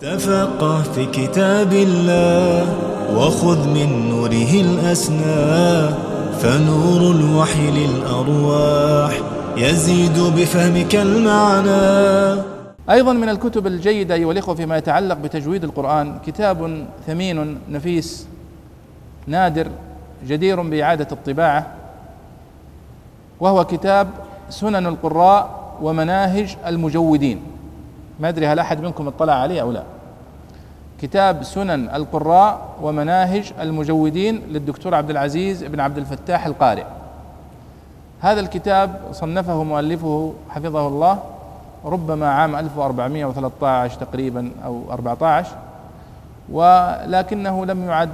تفقه في كتاب الله وخذ من نوره الأسنى فنور الوحي للأرواح يزيد بفهمك المعنى. أيضا من الكتب الجيدة أيها الإخوة فيما يتعلق بتجويد القرآن كتاب ثمين نفيس نادر جدير بإعادة الطباعة وهو كتاب سنن القراء ومناهج المجودين. ما أدري هل أحد منكم اطلع عليه أو لا. كتاب سنن القراء ومناهج المجودين للدكتور عبد العزيز بن عبد الفتاح القارئ. هذا الكتاب صنفه مؤلفه حفظه الله ربما عام 1413 تقريبا أو 14 ولكنه لم يعد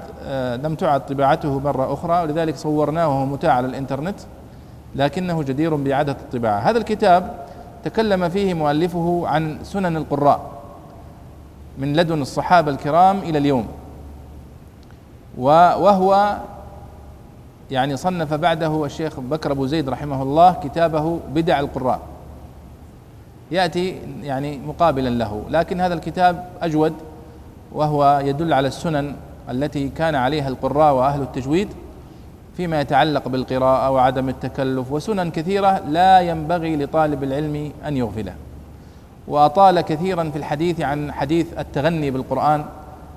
لم تعد طباعته مرة أخرى ولذلك صورناه وهو متاح على الإنترنت لكنه جدير بإعادة الطباعة. هذا الكتاب تكلم فيه مؤلفه عن سنن القراء من لدن الصحابة الكرام إلى اليوم. وهو يعني صنف بعده الشيخ بكر أبو زيد رحمه الله كتابه بدع القراء. يأتي يعني مقابلا له لكن هذا الكتاب أجود وهو يدل على السنن التي كان عليها القراء وأهل التجويد. فيما يتعلق بالقراءة وعدم التكلف وسنن كثيرة لا ينبغي لطالب العلم أن يغفله. وأطال كثيرا في الحديث عن حديث التغني بالقرآن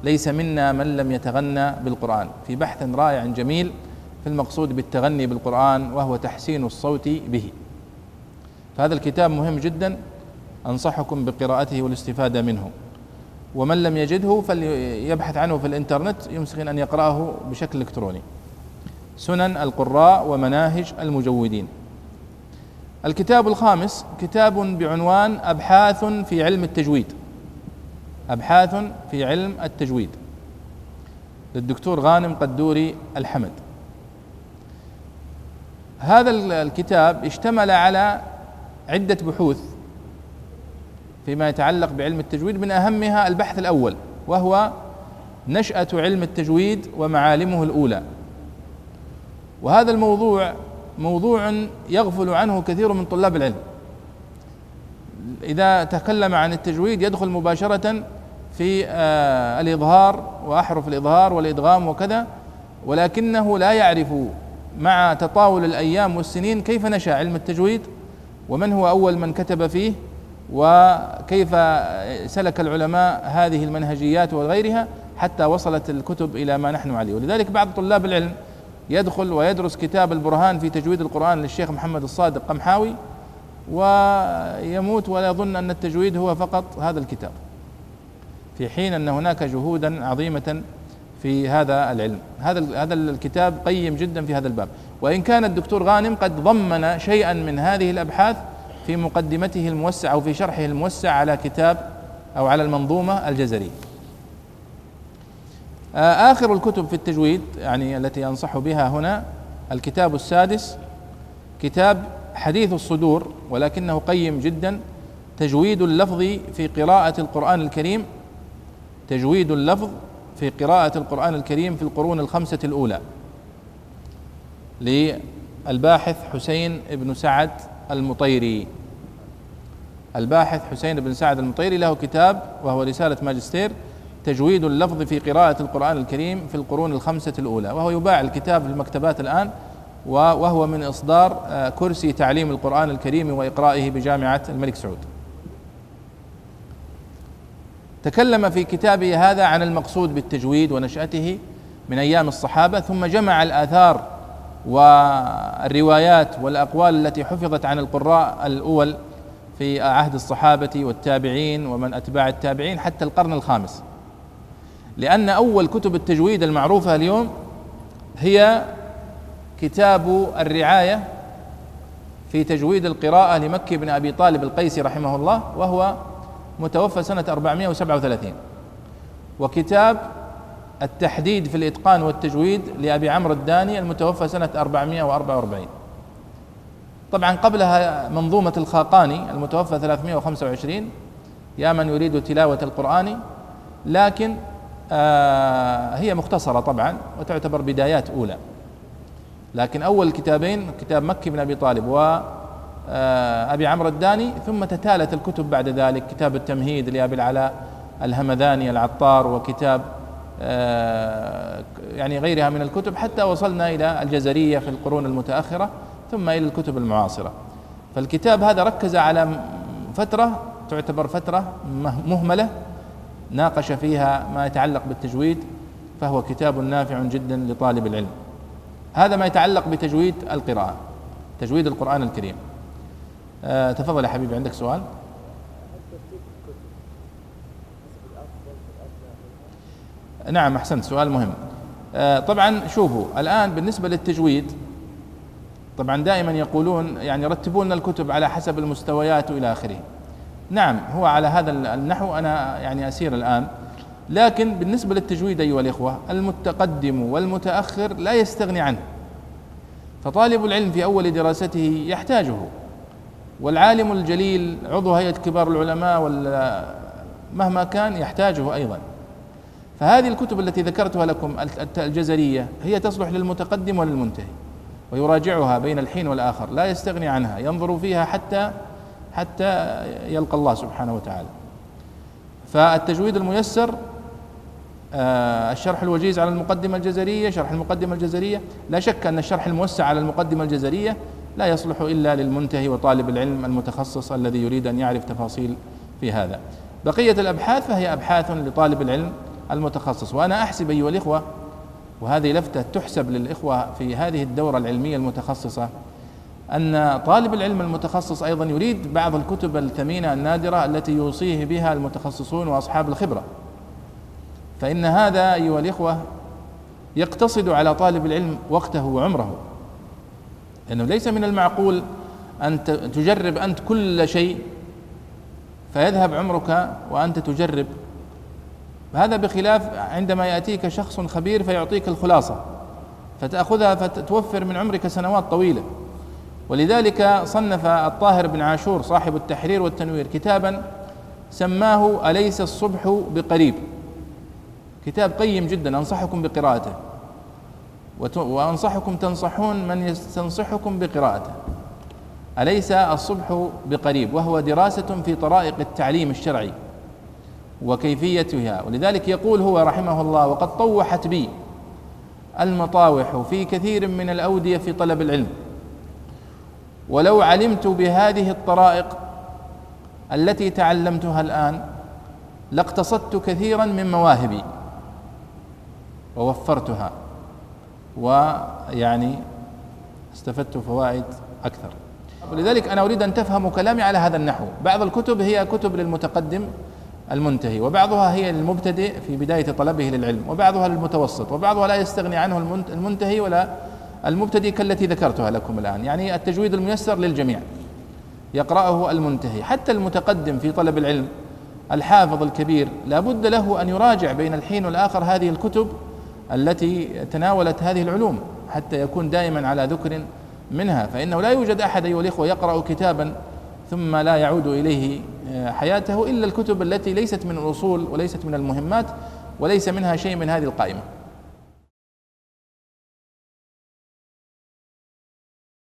ليس منا من لم يتغنى بالقرآن. في بحث رائع جميل في المقصود بالتغني بالقرآن وهو تحسين الصوت به. فهذا الكتاب مهم جدا أنصحكم بقراءته والاستفادة منه. ومن لم يجده فليبحث عنه في الإنترنت يمكن أن يقرأه بشكل إلكتروني. سنن القراء ومناهج المجودين. الكتاب الخامس كتاب بعنوان أبحاث في علم التجويد. أبحاث في علم التجويد. للدكتور غانم قدوري الحمد. هذا الكتاب اشتمل على عدة بحوث فيما يتعلق بعلم التجويد من أهمها البحث الأول وهو نشأة علم التجويد ومعالمه الأولى. وهذا الموضوع موضوع يغفل عنه كثير من طلاب العلم. إذا تكلم عن التجويد يدخل مباشرة في الإظهار وأحرف الإظهار والإدغام وكذا ولكنه لا يعرف مع تطاول الأيام والسنين كيف نشأ علم التجويد ومن هو أول من كتب فيه وكيف سلك العلماء هذه المنهجيات وغيرها حتى وصلت الكتب إلى ما نحن عليه. ولذلك بعض طلاب العلم يدخل ويدرس كتاب البرهان في تجويد القرآن للشيخ محمد الصادق قمحاوي ويموت ولا يظن أن التجويد هو فقط هذا الكتاب. في حين أن هناك جهودا عظيمة في هذا العلم. هذا هذا الكتاب قيم جدا في هذا الباب. وإن كان الدكتور غانم قد ضمن شيئا من هذه الأبحاث في مقدمته الموسعة أو في شرحه الموسع على كتاب أو على المنظومة الجزرية. آخر الكتب في التجويد يعني التي أنصح بها هنا الكتاب السادس كتاب حديث الصدور ولكنه قيم جدا تجويد اللفظ في قراءة القرآن الكريم تجويد اللفظ في قراءة القرآن الكريم في القرون الخمسة الأولى. للباحث حسين بن سعد المطيري. الباحث حسين بن سعد المطيري له كتاب وهو رسالة ماجستير تجويد اللفظ في قراءة القرآن الكريم في القرون الخمسة الأولى وهو يباع الكتاب في المكتبات الآن وهو من إصدار كرسي تعليم القرآن الكريم وإقرائه بجامعة الملك سعود. تكلم في كتابه هذا عن المقصود بالتجويد ونشأته من أيام الصحابة ثم جمع الآثار والروايات والأقوال التي حفظت عن القراء الأول في عهد الصحابة والتابعين ومن أتباع التابعين حتى القرن الخامس. لأن أول كتب التجويد المعروفة اليوم هي كتاب الرعاية في تجويد القراءة لمكي بن أبي طالب القيسي رحمه الله وهو متوفى سنة 437 وكتاب التحديد في الإتقان والتجويد لأبي عمرو الداني المتوفى سنة 444 طبعا قبلها منظومة الخاقاني المتوفى 325 يا من يريد تلاوة القرآن لكن هي مختصرة طبعا وتعتبر بدايات أولى. لكن أول كتابين كتاب مكي بن أبي طالب وأبي عمرو الداني ثم تتالت الكتب بعد ذلك كتاب التمهيد لأبي العلاء الهمذاني العطار وكتاب آه، يعني غيرها من الكتب حتى وصلنا إلى الجزرية في القرون المتأخرة ثم إلى الكتب المعاصرة. فالكتاب هذا ركز على فترة تعتبر فترة مهملة ناقش فيها ما يتعلق بالتجويد فهو كتاب نافع جدا لطالب العلم. هذا ما يتعلق بتجويد القراءة تجويد القرآن الكريم. آه تفضل يا حبيبي عندك سؤال؟ نعم أحسنت سؤال مهم. آه طبعا شوفوا الآن بالنسبة للتجويد طبعا دائما يقولون يعني رتبون الكتب على حسب المستويات وإلى آخره. نعم هو على هذا النحو أنا يعني أسير الآن. لكن بالنسبة للتجويد أيها الإخوة المتقدم والمتأخر لا يستغني عنه. فطالب العلم في أول دراسته يحتاجه. والعالم الجليل عضو هيئة كبار العلماء ولا مهما كان يحتاجه أيضا. فهذه الكتب التي ذكرتها لكم الجزرية هي تصلح للمتقدم وللمنتهي ويراجعها بين الحين والآخر لا يستغني عنها ينظر فيها حتى حتى يلقى الله سبحانه وتعالى. فالتجويد الميسر آه، الشرح الوجيز على المقدمة الجزرية شرح المقدمة الجزرية. لا شك أن الشرح الموسع على المقدمة الجزرية لا يصلح إلا للمنتهي وطالب العلم المتخصص الذي يريد أن يعرف تفاصيل في هذا. بقية الأبحاث فهي أبحاث لطالب العلم المتخصص. وأنا أحسب أيها الإخوة وهذه لفتة تحسب للإخوة في هذه الدورة العلمية المتخصصة أن طالب العلم المتخصص أيضا يريد بعض الكتب الثمينة النادرة التي يوصيه بها المتخصصون وأصحاب الخبرة. فإن هذا أيها الإخوة يقتصد على طالب العلم وقته وعمره. لأنه ليس من المعقول أن تجرب أنت كل شيء فيذهب عمرك وأنت تجرب. هذا بخلاف عندما يأتيك شخص خبير فيعطيك الخلاصة فتأخذها فتوفر من عمرك سنوات طويلة. ولذلك صنف الطاهر بن عاشور صاحب التحرير والتنوير كتابا سماه أليس الصبح بقريب. كتاب قيم جدا أنصحكم بقراءته. وأنصحكم تنصحون من يستنصحكم بقراءته. أليس الصبح بقريب؟ وهو دراسة في طرائق التعليم الشرعي وكيفيتها. ولذلك يقول هو رحمه الله وقد طوحت بي المطاوح في كثير من الأودية في طلب العلم. ولو علمت بهذه الطرائق التي تعلمتها الآن لاقتصدت كثيرا من مواهبي ووفرتها ويعني استفدت فوائد أكثر. ولذلك أنا أريد أن تفهموا كلامي على هذا النحو. بعض الكتب هي كتب للمتقدم المنتهي وبعضها هي للمبتدئ في بداية طلبه للعلم وبعضها للمتوسط وبعضها لا يستغني عنه المنتهي ولا المبتدئ كالتي ذكرتها لكم الآن يعني التجويد الميسر للجميع. يقرأه المنتهي. حتى المتقدم في طلب العلم الحافظ الكبير لا بد له أن يراجع بين الحين والآخر هذه الكتب التي تناولت هذه العلوم حتى يكون دائما على ذكر منها. فإنه لا يوجد أحد أيها الإخوة يقرأ كتابا ثم لا يعود إليه آه، حياته إلا الكتب التي ليست من الأصول وليست من المهمات وليس منها شيء من هذه القائمة.